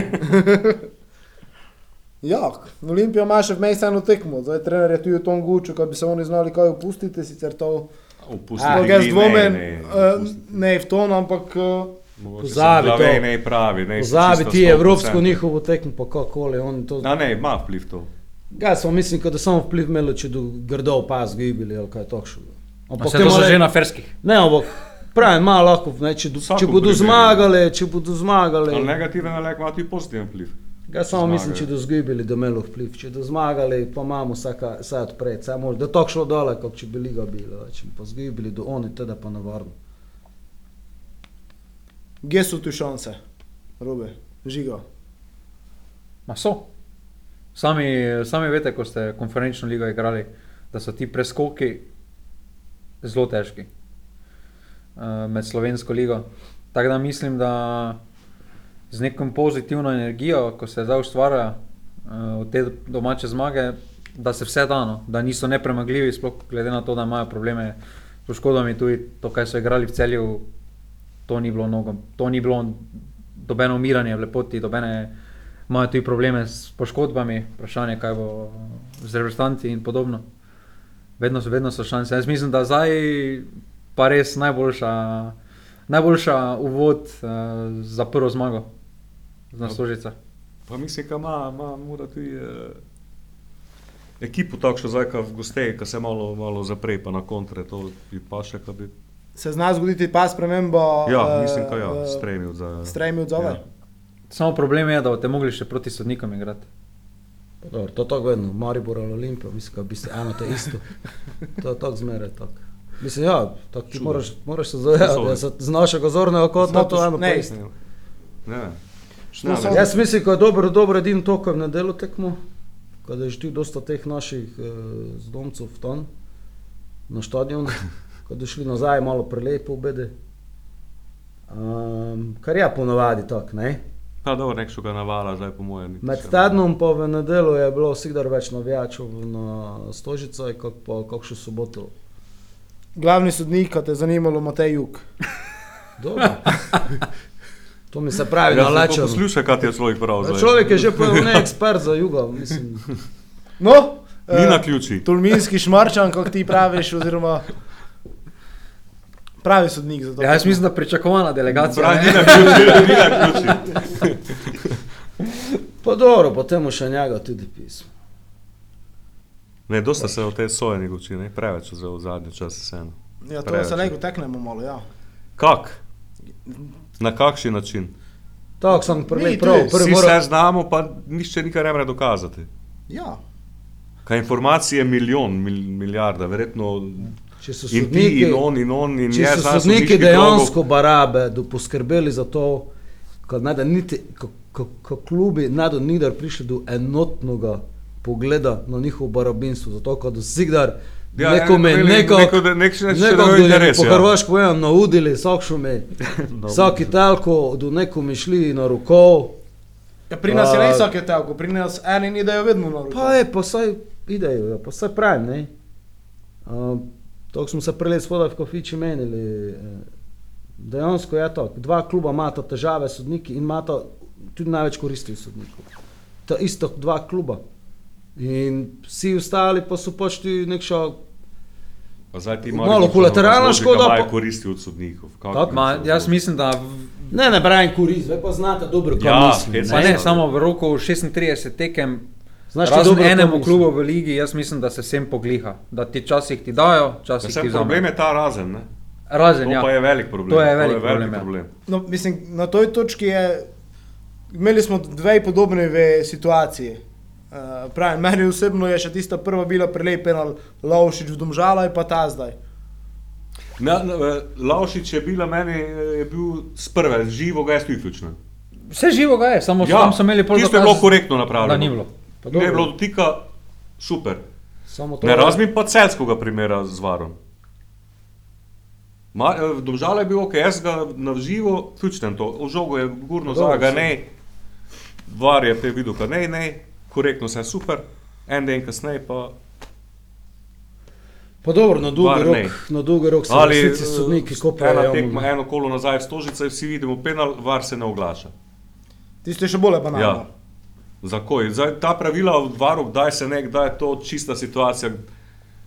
B: ja, Olimpija ima še vmes eno tekmo, zdaj trener je tu v tom guču, ko bi se oni znali kaj opustiti, sicer to.
D: Opusti
C: A,
B: Ampak jaz
D: ne,
B: dvomim,
D: ne,
B: eh,
D: opusti.
B: ne v ton, ampak eh,
D: Mogoče
C: pozabi to.
D: Ne pravi, ne.
C: Pozabi ti
D: 100%.
C: evropsko njihovo tekmo, pa kakoli. oni to-
D: A ne, ima vpliv to.
C: Ja, samo mislim, kot da samo vpliv imelo, če do grdo pas gibili ali kaj takšnega. Ampak
E: to
C: mora-
E: že na ferskih.
C: Ne, ampak pravim, malo lahko, ne, če, do, če bodo zmagali, če bodo zmagali.
D: Ali negativen ali ima tudi pozitiven vpliv.
C: Ja, samo
D: Zmagajo.
C: mislim, če do zgibili, da imelo vpliv. Če do zmagali, pa imamo vsaka, vse odpred. Samo, da to šlo dole, kot če bi liga bila. Če bi pa zgibili do oni, teda pa nevarno.
B: Kje so tu šanse, robe, žiga.
E: Ma so. Sami, sami veste, ko ste konferenčno ligo igrali, da so ti preskoki zelo težki uh, med slovensko ligo. Tako da mislim, da z nekom pozitivno energijo, ko se zdaj ustvarja uh, od te domače zmage, da se vse dano, da niso nepremagljivi, sploh glede na to, da imajo probleme s poškodbami, tudi to, kaj so igrali v celju, to ni bilo mnogo, to ni bilo dobeno umiranje v lepoti, dobene imajo tudi probleme s poškodbami, vprašanje, kaj bo z reprezentanti in podobno. Vedno, so- vedno so šanse. Jaz mislim, da zdaj pa res najboljša, najboljša uvod uh, za prvo zmago na Stožica.
D: Pa mislim, da ima, ima mora tudi eh, ekipo takšno zdaj, kot v gostej, ki se malo, malo zapre, pa na kontre, to bi pa še, kaj bi.
B: Se zna zgoditi pa spremembo.
D: Ja,
B: eh,
D: mislim, da ja,
B: eh,
D: stremil za.
B: Stremi odzove.
D: Ja.
E: Samo problem je, da boste mogli še proti sodnikom igrati.
C: Pa Dobro, to je tako vedno, Maribor ali Olimpija, mislim, da bi se eno to isto. To je tako zmeraj tako. Mislim, ja, tako ti moraš, moraš se zavedati, da se z našega zornega kota
B: Smo
C: to
B: to-
C: eno
B: ne,
C: isto.
D: Ne. Ne,
B: se-
D: ne.
C: Jaz mislim, da je dobro, dobro edino to, kar v nedelu tekmo, kada je štil dosta teh naših eh, zdomcev tam na stadion, kada šli nazaj malo prelepo obede. Um, kar je ponovadi tako, ne?
D: Pa dobro, nekšo ga navala, zdaj po mojem.
C: Med
D: ne.
C: tednom pa v nedelu je bilo vsikdar več navijačev na Stožicah, kot pa kakšno soboto.
B: Glavni sodnik, ki te je zanimalo, Matej Juk.
C: Dobro. To mi se pravi,
D: Ja,
C: da lečem.
D: to Poslušaj, kaj ti je človek prav.
C: Človek je že povedal, ne ekspert za jugo, mislim.
B: No,
D: Ni
B: eh,
D: na ključi.
B: Tolminski šmarčan, kot ti praviš, oziroma pravi sodnik za to.
E: Ja, jaz mislim, da pričakovana delegacija.
D: Pravi,
E: ne?
D: ni na ključi, ni na ključi.
C: Pa dobro, potem mu še njega tudi pismo.
D: Ne, dosta se o tej sojeni goči, ne, preveč za v zadnje čase vseeno.
B: Ja, to
D: preveč.
B: se lego teknemo malo, ja.
D: Kak? Na kakšen način?
C: Tako sem prvi prav, prvi
D: Vsi
C: mora.
D: se znamo, pa nišče nikaj ne more dokazati.
B: Ja,
D: Kaj informacije je milijon, mil, milijarda, verjetno
C: Če so
D: in ti,
C: sodniki,
D: in on, in on, in
C: če
D: je
C: so sodniki dejansko barabe, da poskrbeli za to, da niti, ko, ko, klubi ne do nikdar prišli do enotnega pogleda na njihovo barabinstvo, zato kad vsikdar
D: Ja,
C: nekome,
D: eno
C: neko,
D: imeli neko, da- nek da
C: je
D: interes,
C: po
D: ja.
C: hrvaško povedano naudili, vsakšumi, vsaki telko, do nekom išli na rokov,
B: ja pri nas je
C: Pa-
B: ne vsake telko, pri nas eni ni dajo vedno na roke.
C: Pa je, pa saj idejo, ja, pa saj pravim, ne. Uh, Tako smo se preleli spodaj v kafiči menili. eh, Dejansko je to, dva kluba imata težave s sodniki in imata tudi največ koristi od sodnikov. Ta isto dva kluba. In vsi ostali pa so pač ti nekša,
D: Pa zdaj ti
C: Malo kolateralna škoda,
D: Pa
C: pa-
D: je koristi od sodnikov.
C: Tako.
E: Ma, jaz mislim, da v-
C: ne ne pravim korist, zdaj pa znate dobro, kaj
D: Ja,
C: mislim.
D: ne,
E: ne. samo v roku 36 tekem,
C: Znaš
E: razen
C: dobro,
E: enemu
C: mislim.
E: klubu v ligi, jaz mislim, da se vsem pogliha. Da ti časih ti dajo, časih ti
D: problem
E: vzamejo.
D: je ta razen, ne?
E: Razen,
D: To
E: ja.
D: pa je velik problem.
E: To je velik problem, ja.
D: problem.
B: No, mislim, na toj točki je, imeli smo dve podobne ve situacije. Uh, pravim, meni osebno je še tista prva bila prelepena, Lovšič v Domžala in pa ta zdaj.
D: Na, na, eh, Lavšič je bila meni, eh, je bil z prve, živo ga je tudi ključno.
E: Vse živo ga je, samo ja, tam so imeli pol
D: Tisto je
E: dokaz,
D: bilo korektno napravljeno.
E: Da ni bilo.
C: Pa
D: Ne je bilo dotika, super. Ne
C: je-
D: razumem pa celskega primera z varom. Ma, eh, Domžala je bil ok, jaz ga navživo ključnem to, v žogo je gurno za ga ne, var je te videl, ka ne, ne, korektno vse super, en dan kasneje pa
C: Pa dobro, na dolgi rok, na dolgi rok se
D: ali
C: sodniki
D: eh,
C: kopajo.
D: ena tekma, eno kolo nazaj v Stožice, vsi vidimo penal, var se ne oglaša.
B: Tisto je še bolje banalno.
D: Ja. Zakaj? Zdaj, ta pravila v varu, kdaj se ne, kdaj je to čista situacija,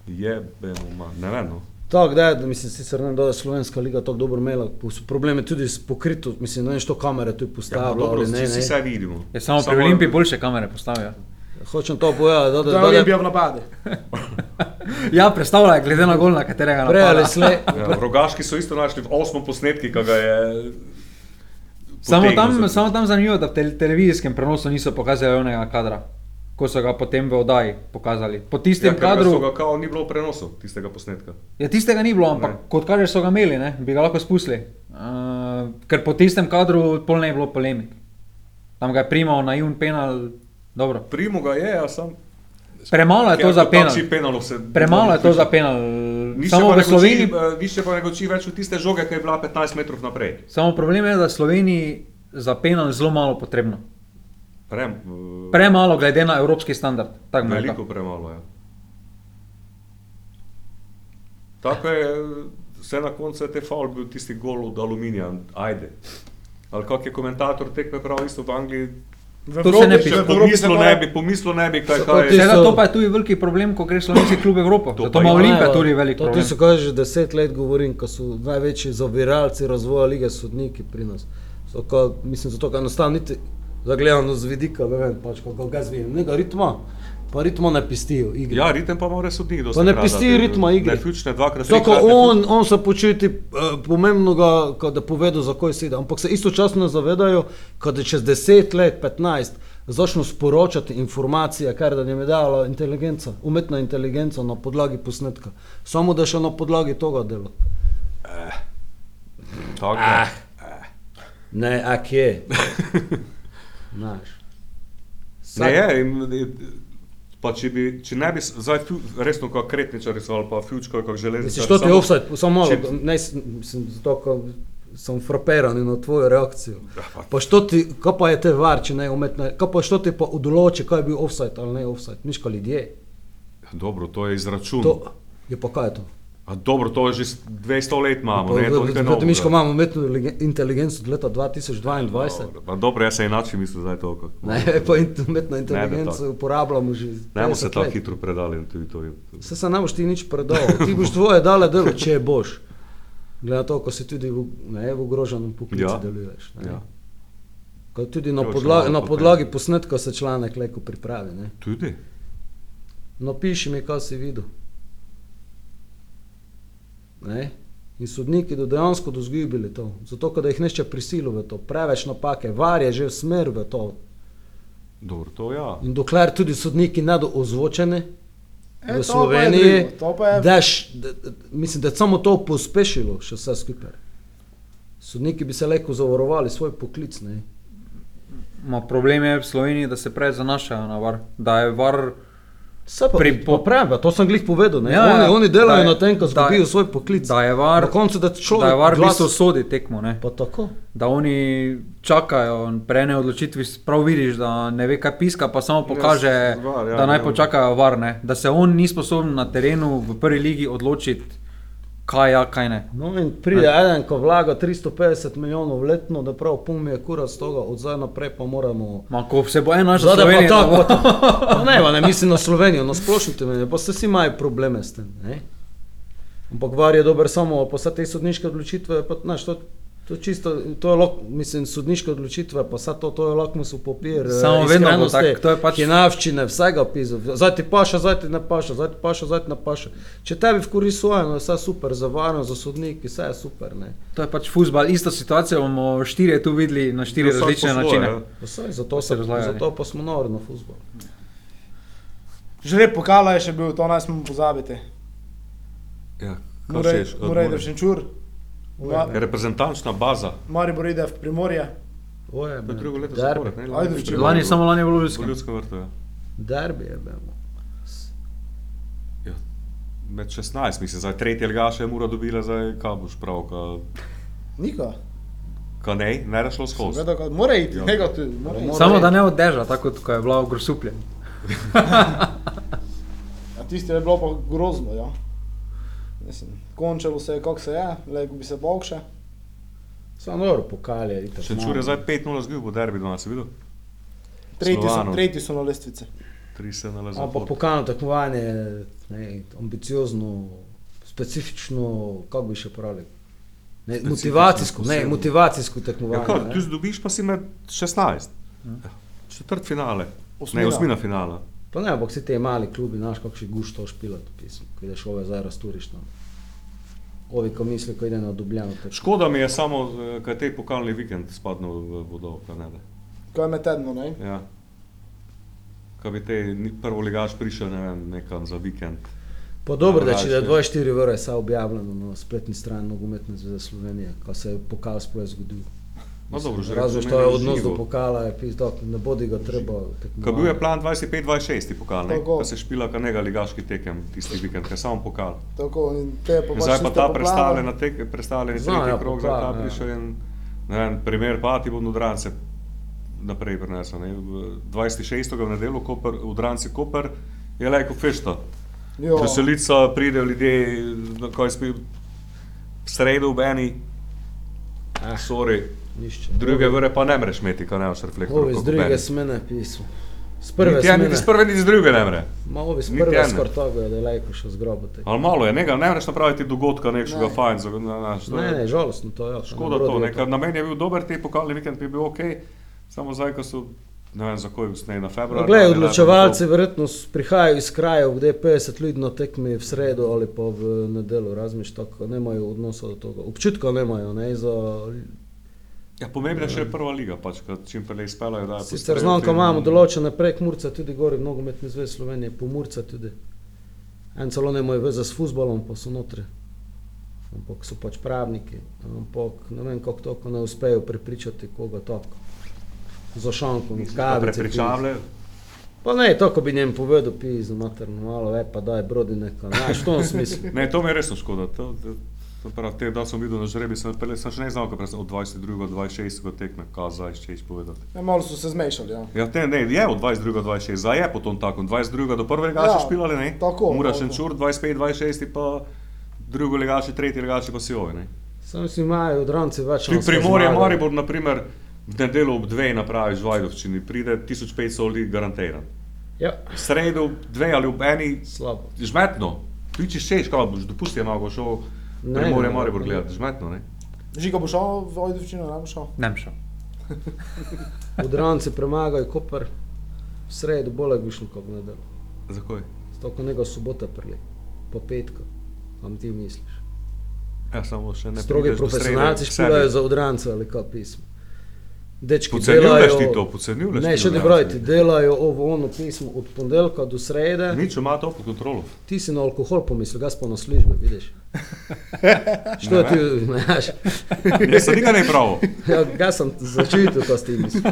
D: je, beno, ne vem. No.
C: Tako da, je, da mislim, sicer ne vem, da je slovenska liga tako dobro imela, so probleme tudi s pokrito, mislim, ne vem, što kamere tu
D: Ja,
C: postavljajo,
D: dobro,
C: ne,
D: vsi
C: ne.
D: vse vidimo.
E: Je samo pri Olimpiji boljše kamere postavijo.
C: Hočem to povedati, da,
B: To
C: da,
B: je
C: da, da
B: Olimpija v napade.
E: Ja, predstavljaj, glede na gol, na katerega
C: prej ali
E: napada.
C: slej.
D: Ja, rogaški so isto našli v osmem posnetki, ki ga je.
E: Samo tam, samo tam zanimivo, da v tel televizijskem prenosu niso pokazali onega kadra, ko so ga potem v oddaji pokazali. Po tistem
D: Ja,
E: kadru,
D: ga kao ni bilo v prenosu tistega posnetka.
E: ja, tistega ni bilo, ampak
D: Ne.
E: kot kaže so ga imeli, ne, bi ga lahko spustili. Uh, ker po tistem kadru pol ne je bilo polemik. Tam ga je primal na jun penal, dobro.
D: Primo ga je, a sam.
E: Premalo je to za penal.
D: penal. Se,
E: Premalo je to za penal.
D: Nišče
E: Samo v Sloveniji.
D: goči, eh, Više pa ne goči več v tiste žoge, ki je bila 15 metrov naprej.
E: Samo problem je, da je Sloveniji za penal zelo malo potrebno.
D: Prem, eh,
E: Premalo glede na evropski standard. rekel.
D: Veliko premalo je. Tako je, vse na koncu je te faul bil tisti gol od aluminija, ajde. Ali kak je komentator tekme prav isto v Angliji,
B: V
E: To se ne
B: Evropi-
E: piše.
B: Evropi
D: pomislil ne bi, pomislil ne bi, kaj,
C: So
D: kaj je.
E: Seveda, to pa je tudi veliki problem, ko greš slovenski klub Evropo.
D: To pa
E: ima. Olimpija tudi velik
C: to,
E: problem.
C: ti so, kaj že deset let govorim, ko so največji zaviralci razvoja lige sodniki pri nas. So, ko, mislim, zato, ker enostavno niti zagledano z vidika, ne vem, pač kako ga zvijem, nekaj ritma, pa ritma ne pistijo igre.
D: Ja, ritem pa mora sodnik dosti.
C: Pa ne
D: krat
C: pisti
D: dati.
C: ritma igre.
D: Ne fučne dvakrat.
C: Tako
D: trikrat, ne
C: on, on se počuti pomembnega, ko da povedo, za koj sedi. Ampak se istočasno zavedajo, ko da čez 10 let, 15 začnejo sporočati informacije, kar da jim je dala inteligenca, umetna inteligenca na podlagi posnetka. Samo da še na podlagi tega dela.
D: Tako je.
C: Ne, ak je. Znaš.
D: Ne je, in, in, pa če, bi, če ne bi, zdaj resno kot kretničari so ali pa fjučko, kot železničari.
C: Misliš, to ti je offside, samo malo,
D: če-
C: ne, mislim, zato, ko sem fraperan na tvojo reakcijo.
D: Ja, pa-
C: Pa što ti, kaj pa je te var, če ne umetna, kaj pa što ti pa odloči, kaj je bil offside ali ne offside, miška ljudje.
D: Dobro, to je izračun.
C: To je pa kaj je to?
D: A dobro, to je že s 200 let imamo.
C: Pa,
D: ne, to je novega.
C: Miško imamo umetno lige- inteligenco od leta 2022.
D: Dobro, pa dobro, jaz se enači mislim, zdaj to. Kako,
C: Ne, pa umetno
D: Ne,
C: inteligenco
D: da
C: uporabljamo že.
D: ne bomo se
C: 50
D: tako hitro predali na teritoriju.
C: Saj se ne boš ti nič predal, ti boš tvoje dale delo, če boš. Glede na to, ko si tudi v, ne, v ogroženem poklicu
D: Ja.
C: deluješ. Ne.
D: Ja.
C: Ko tudi na, podla, na podlagi posnetka se članek leko pripravi. Ne.
D: Tudi.
C: Napiši mi, kaj si videl. Ne? In sodniki do dejansko dozgibili to, zato da jih nešče prisilo v to, preveč napake, var je že v smer v to.
D: Dobro, to ja.
C: In dokler tudi sodniki ne do ozvočeni
B: E,
C: v Sloveniji,
B: drugo, je-
C: daš, da, da, mislim, da je samo to pospešilo še vse skupaj. Sodniki bi se lahko zavarovali svoj poklic. Ne?
E: Ma problem je v Sloveniji, da se preveč zanašajo na var. Da je var.
C: Vse pa,
E: Pri-
C: pravim, to sem glih povedal. Ne?
E: Ja,
C: Ja,
E: ja,
C: oni, oni delajo
E: je-
C: na tem, ko
E: da
C: zgubijo
E: je-
C: svoj poklic.
E: Da je var.
C: Na koncu, da človek
E: Da je var v
C: glas-
E: bistvu sodi tekmo. Ne?
C: Pa tako.
E: Da oni čakajo, prene odločitvi, prav vidiš, da ne ve, kaj piska, pa samo pokaže,
D: Ja, var, ja,
E: da naj
D: ja.
E: počakajo varne. Da se on ni sposoben na terenu v prvi ligi odločiti, kaj ja, kaj ne.
C: No in pride eden, ko vlaga 350 milijonov letno, da prav pum je kurac toga, od zdaj naprej pa moramo.
E: Ma, ko se bo ena naša Slovenija,
C: tako,
E: da bo-
C: pa. Pa ne, ne mislim na Slovenijo, na splošno te meni, pa se vsi imajo probleme s tem. Ne? Ampak var je dober samo, pa vse te sodniške odločitve, pa, znaš, to, to čisto, to je, lok, mislim, sodniške odločitve, pa vse to, to je lakmusov papir. eh,
E: Samo vedno bo
C: iskrenosti,
E: tako, to je pač-
C: Hinavščine, vsega pisa. Zdaj ti paša, zdaj ti ne paša, zdaj ti paša, zdaj ti ne paša. Če tebi v korist svoje, no, je vse super, za varnost, za sodniki, vse je super. Ne?
E: To je pač futbal, isto situacijo bomo štirje tu videli na štiri
D: po
E: različne
D: svoje,
E: načine.
D: ja.
C: Pa saj, zato,
E: se
C: se, zato pa smo nori na futbol.
B: Žreb pokala je še bil, to naj smo pozabiti.
D: Ja, kaj
B: Mora
D: češ, od
B: mora ide
D: Mure?
B: v Šenčur, Ma-
D: reprezentančna baza.
B: Maribor ide v Primorje.
C: Oje,
D: To je drugo leto zapored.
E: Lani samo lani je bilo v
D: v
E: Ljudskem.
D: Ljudskem vrtu. Ja.
C: Derbi je bil.
D: Ja. Med 16, mislim, zdaj tretji ligaš je mora dobila, zdaj kaj boš prav, ka,
B: Niko.
D: ka ne, ne rešlo skozi.
B: Seveda, ka- Mora iti,
D: Ja.
B: mora iti.
E: Samo da ne oddeža, tako kot ko je bila v Grosuplje.
B: A tisti je bilo pa grozno, ja. Mislim, končalo se je, kako se je, lego bi se bog še.
C: Samo dobro pokalje. itak
D: Še
C: malo.
D: čur je zdaj 5-0 zgubil, bo derbi danes, si videl?
B: Tretji so, tretji so na lestvici.
D: 3 se na lezo.
C: Ampak pokalno tekmovanje je ne, ambiciozno, specifično, kako bi še pravili. Ne, motivacijsko, ne, motivacijsko
D: Ja,
C: tekmovanje.
D: kaj,
C: ne.
D: tu dobiš pa si med 16. Ja. Četrt finale.
B: Osmina.
D: Ne, osmina finala.
C: Pa ne, ampak vsi te mali klubi, znaš, kakšni guš to špilati, pismo, ko ideš ove zdaj rasturiš tam. Ovi, ko misli, ko ide na Dubljano. tekmo.
D: Škoda mi je samo, eh, kaj te pokalni vikend spadnil v vodo, kaj ne. da.
B: Kaj me tedno, ne?
D: Ja. Kaj bi te ni- prvo ligaš prišel, ne vem, nekam za vikend.
C: Pa dobro, da če je
D: Mlajše.
C: 24 ure vse objavljeno na spletni strani Nogometne zveze Slovenije, ko se je pokal sploh zgodil.
D: No, dobro, že
C: Razlog,
D: to
C: što je odnos
D: živo.
C: do pokala, je pizdo, ne bodi ga treba.
D: Ko bil je plan 25-26 pokal, ne?
B: Tako.
D: Ko se špila ka nega ligaški tekem tisti vikend, ker samo pokal.
B: Tako, in te pa
D: In
B: pač
D: zdaj pa
B: niste
D: ta predstavljena tek, predstavljeni
C: Znam,
D: tretji
C: ja,
D: krog, zdaj ta
C: ja.
D: prišel in, ne vem, primer pa ti bom Udrance naprej prinesel, ne? V 26. v nedeljo, Koper, Udranci Koper je lajko fešta. Veselica, pridejo ljudje, na kaj spi, sredo v eni,
C: Ah,
D: sorry,
C: nišče.
D: druge vre pa ne moreš imeti, ko ne imaš reflektorja.
C: Ovi z druge smene pismo. Z prve
D: Niti en,
C: smene.
D: niti z prve, niti z druge ne more.
C: Ma ovi z prve
D: ene.
C: skortogajo, da je lajko še zgrobo.
D: Ali malo je, nekaj, ne moreš napraviti dogodka, nekšega
C: Ne.
D: fajn. za- na- na-
C: Ne,
D: je-
C: ne, žalostno to je.
D: Škoda to, nekaj na meni je bil dober te pokalni vikend, bi bil ok, samo zdaj, ko so, ne vem, za koj usnej na februar.
C: Glej,
D: ali ne,
C: odločevalci verjetno prihajajo iz krajev, kde je 50 ljudi na tekmi v sredo ali pa v nedeljo, razmiš tako, nemajo odnosa do tega. Občutka nemajo, ne, za...
D: Ja, pomembna še je prva liga, pač, čim prej je
C: Sicer
D: postrejo
C: znam,
D: te-
C: ko imamo določene prek Murca, tudi gori v nogometni zvezi Slovenije, po Murca tudi. En celo nemajo veze s futbolom, pa so notri. Ampak so pač pravniki. Ampak ne vem, kako to, ko ne uspejo prepričati koga tako. Za šankom, kavice.
D: prepričavljajo.
C: Pa ne, to, ko bi njem povedal, pizno, materno, malo, e pa daj, brodi neka, znaš, v tom smislu.
D: Ne, to mi je resno škoda. To, to, to prav, te, da sem videl na žrebi, sem, pele, sem še ne znal, kako sem od 22. do 26. tekme, kaj zdaj še povedati.
B: Ja, malo so se zmešali. Ja.
D: Ja, te, ne, je od 22. do 26. Zdaj je potom tako. 22. do 1. ligaša
B: Ja,
D: špilali, ne?
B: tako,
D: Mura. Šenčur, 25, 26. pa drugo ligaši, tretji ligaši pa si ovi, ne?
C: Sam si imajo odranci več šanse
D: Primorje. Maribor, naprimer, v nedeljo ob dveh napraviš v Vajdovščini, pride 1500 ljudi garantiran.
C: Ja,
D: V sredo ob dveh ali ob eni,
C: slabo.
D: žmetno, ti če šeš, kaj boš, dopusti je malo šel
C: Ne,
D: Primorje,
C: ne,
D: Maribor
C: ne.
D: gledati, žmetno, ne?
B: Žiga bo šel v Ojdovčino, ne bo šel.
E: Ne bi šel.
C: Odranci premagajo Koper, v sredo bolj bi šlo kot v nedeljo.
D: Zakaj?
C: Stoko njega sobota prili, pa petka. Kam ti misliš?
D: Ja, samo še ne
C: Strogi profesionalci špilajo za odrance ali kaj pismo. Dečki delajo...
D: ti to, podcenjuješ
C: Ne, še ne brojti, delajo ovo ono pismo od ponedeljka do srede.
D: Nič ima to pod kontrolo.
C: Ti si na alkohol pomislil, gas pa na službe, vidiš. Što
D: Ne,
C: ti, znaš?
D: Jaz sem nikaj ne prav.
C: Ja, gas sem začutil, ko si ti mislil.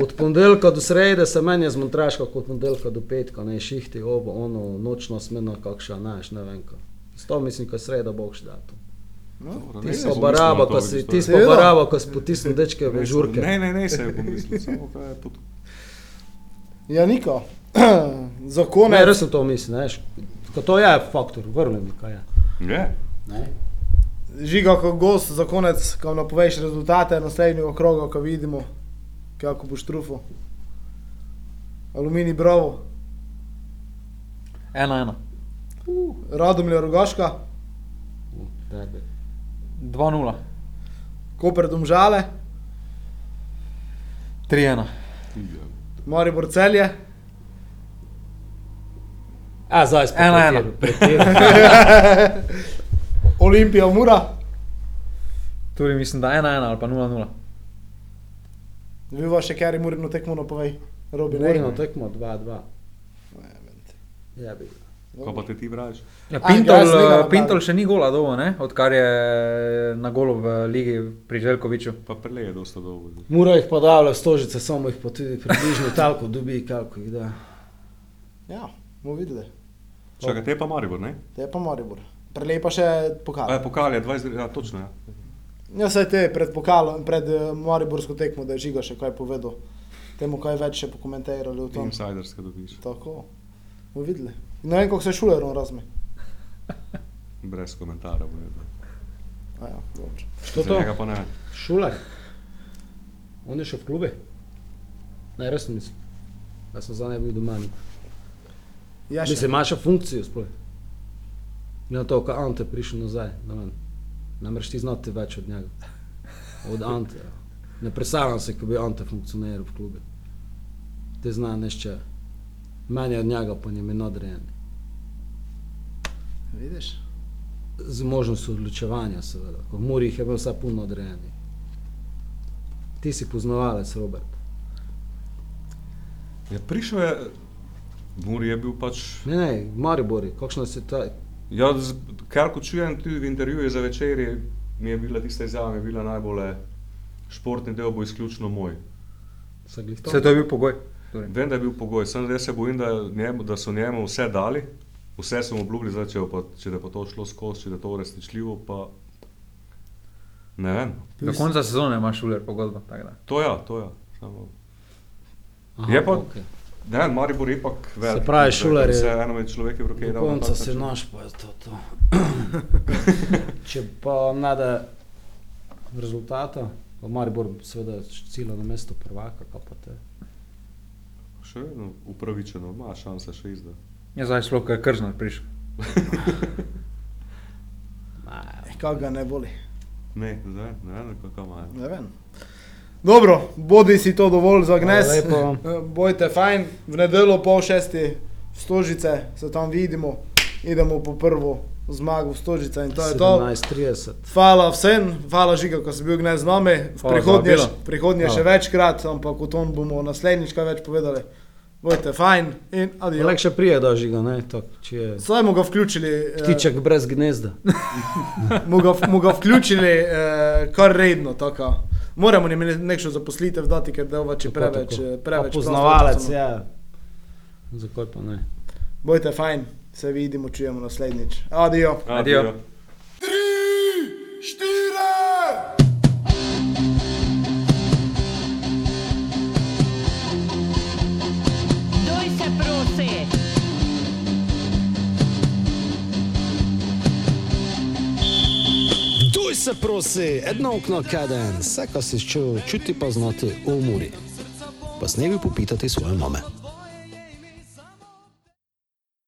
C: Od ponedeljka do srede se meni je zmontraška, kot ponedeljka do petka, ne šihti, ovo, ono, nočna smena, kakša, znaš, ne vem. Sto mislim, ko je sreda, bog še da to.
D: Dobro,
C: Ti si pa baraba, ko si, ti
D: je-
C: si pa baraba, ko si potisnil dečke v
D: Ne,
C: žurke.
D: Ne, ne, ne, se je pomislil, samo kaj je pod...
B: Ja, Niko, za
C: Ne, res sem to mislil, znaš. Ko to je faktor, vrnem, kaj je.
D: Je.
C: Ne?
B: Žiga, kot gost za konec, ko nam poveš rezultate naslednjega kroga, ko vidimo, kako boš trufo. Aluminij Bravo,
E: Ena, ena.
B: Radomlja Rogaška,
C: Tebe.
E: 2-0.
B: Koper Domžale,
E: 3-1.
B: Maribor Celje,
C: A, zdaj smo
E: Ena, ena.
B: Olimpija Mura,
E: Tudi mislim, da 1-1 ali pa 0-0.
B: vi vaše kari Murino tekmo napovej. Robi, ne?
C: Govorimo tekmo 2-2. Ja, bi.
D: Kaj pa te ti praviš?
E: Ja, Pintol,
B: ne
E: Pintol
B: pravim.
E: še ni gola dovo, ne? odkar je na golu v ligi pri Željkoviču.
D: Pa prele je dosta dolgo.
C: Mora jih pa davlja v stožice, samo jih pa tudi približno talko dobi, kako jih da.
B: Ja, bomo videli.
D: Čakaj, te pa Maribor, ne?
B: Te pa Maribor. Prelepa še
D: A je
B: pokal.
D: pokal je 20, ja, točno, ja.
B: Ja, saj te pred pokalom, pred eh, Mariborsko tekmo, da je Žiga še kaj povedal. Temu kaj več še pokomentirali o tom.
D: Insiderske dobiš,
B: Tako, bomo videli. Ne vem, kako se šulerom razme.
D: brez komentarja. bo.
B: A Ja, dobro.
C: Što
D: Za
C: to?
D: njega pa ne.
C: Šular. On je še v klube? Ne, resno mislim. Da sem za ne bil doma.
B: Ja, še.
C: Mislim, ima še funkcijo sploh. Na to, ko Ante prišel nazaj, vem. Ne moreš ti znati več od njega. Od Ante. ja. Ne predstavljam se, ko bi Ante funkcioniral v klubu. Te zna nešče. Meni od njega pa njim je nadrejen.
B: Vidiš?
C: Z možnostjo odločevanja, seveda. Ko v Muri jih je bil vse puno odrejenih. Ti si poznavalec, Robert.
D: Ja, prišel je, Muri je bil pač,
C: Ne, ne, v Mariboru, kakšna si ta.
D: ja, z- kar ko čujem tudi v intervjuju za večerje, mi je bila tista izjava, mi je bila najbolj športni del, bo izključno moj.
C: Se glih to?
E: To je bil pogoj. Torej.
D: Vem, da je bil pogoj, sem zdaj se bojim, da, njemu, da so njemu vse dali, vse so mu obljubili, zdaj, če, bo pa, če da pa to šlo skozi, če da je to uresničljivo, pa ne vem.
E: Do konca sezone imaš šuler pogodbo. da.
D: To ja, to ja. Samo,
C: Aha,
D: Je pa-
C: okej.
D: ne vem, Maribor je ipak velik.
C: pravi,
D: klub,
C: Šuler je-
D: eno med človeki v roke.
C: Do konca si naš, pa je to. to. če pa nada rezultata, pa Maribor seveda cilja na mesto prvaka, pa te.
D: Še vedno upravičeno, ima šanse še izda.
E: Je zdaj sploh, kaj je krzno prišel.
B: Kaj ga ne boli.
D: Ne, zdaj, ne vem, kako imajo.
B: Ne vem. Dobro, bodi si to dovolj za gnes. Eh, Bojte fajn, v nedeljo pol šesti v Stožice se tam vidimo, idemo po prvo zmago v Stožice in to je to.
C: 17.30.
B: Hvala vsem, hvala Žiga, ko si bil gnes z nami. V prihodnje, prihodnje še večkrat, ampak o tom bomo naslednjič kaj več povedali. Bojte fajn in adijo.
C: Lek še prije da žiga, ne, če je
B: Saj smo ga vključili. eh,
C: ptiček brez gnezda.
B: mu ga, mu ga vključili eh, kar redno. Taka. Moramo jim nekšno zaposlitev dati, ker delva če
C: Tako,
B: preveč,
C: tako.
B: eh, preveč
C: Poznavalec,
B: prostora.
C: ja. Zakaj pa ne?
B: Bojte fajn, se vidimo, čujemo naslednjič. Adijo.
E: Adijo.
F: Doj
A: Duj se prosi, edno okno kaden, vse, kar si čutil, čuti pa znati umori. Pa s nebi popitati svoje mame.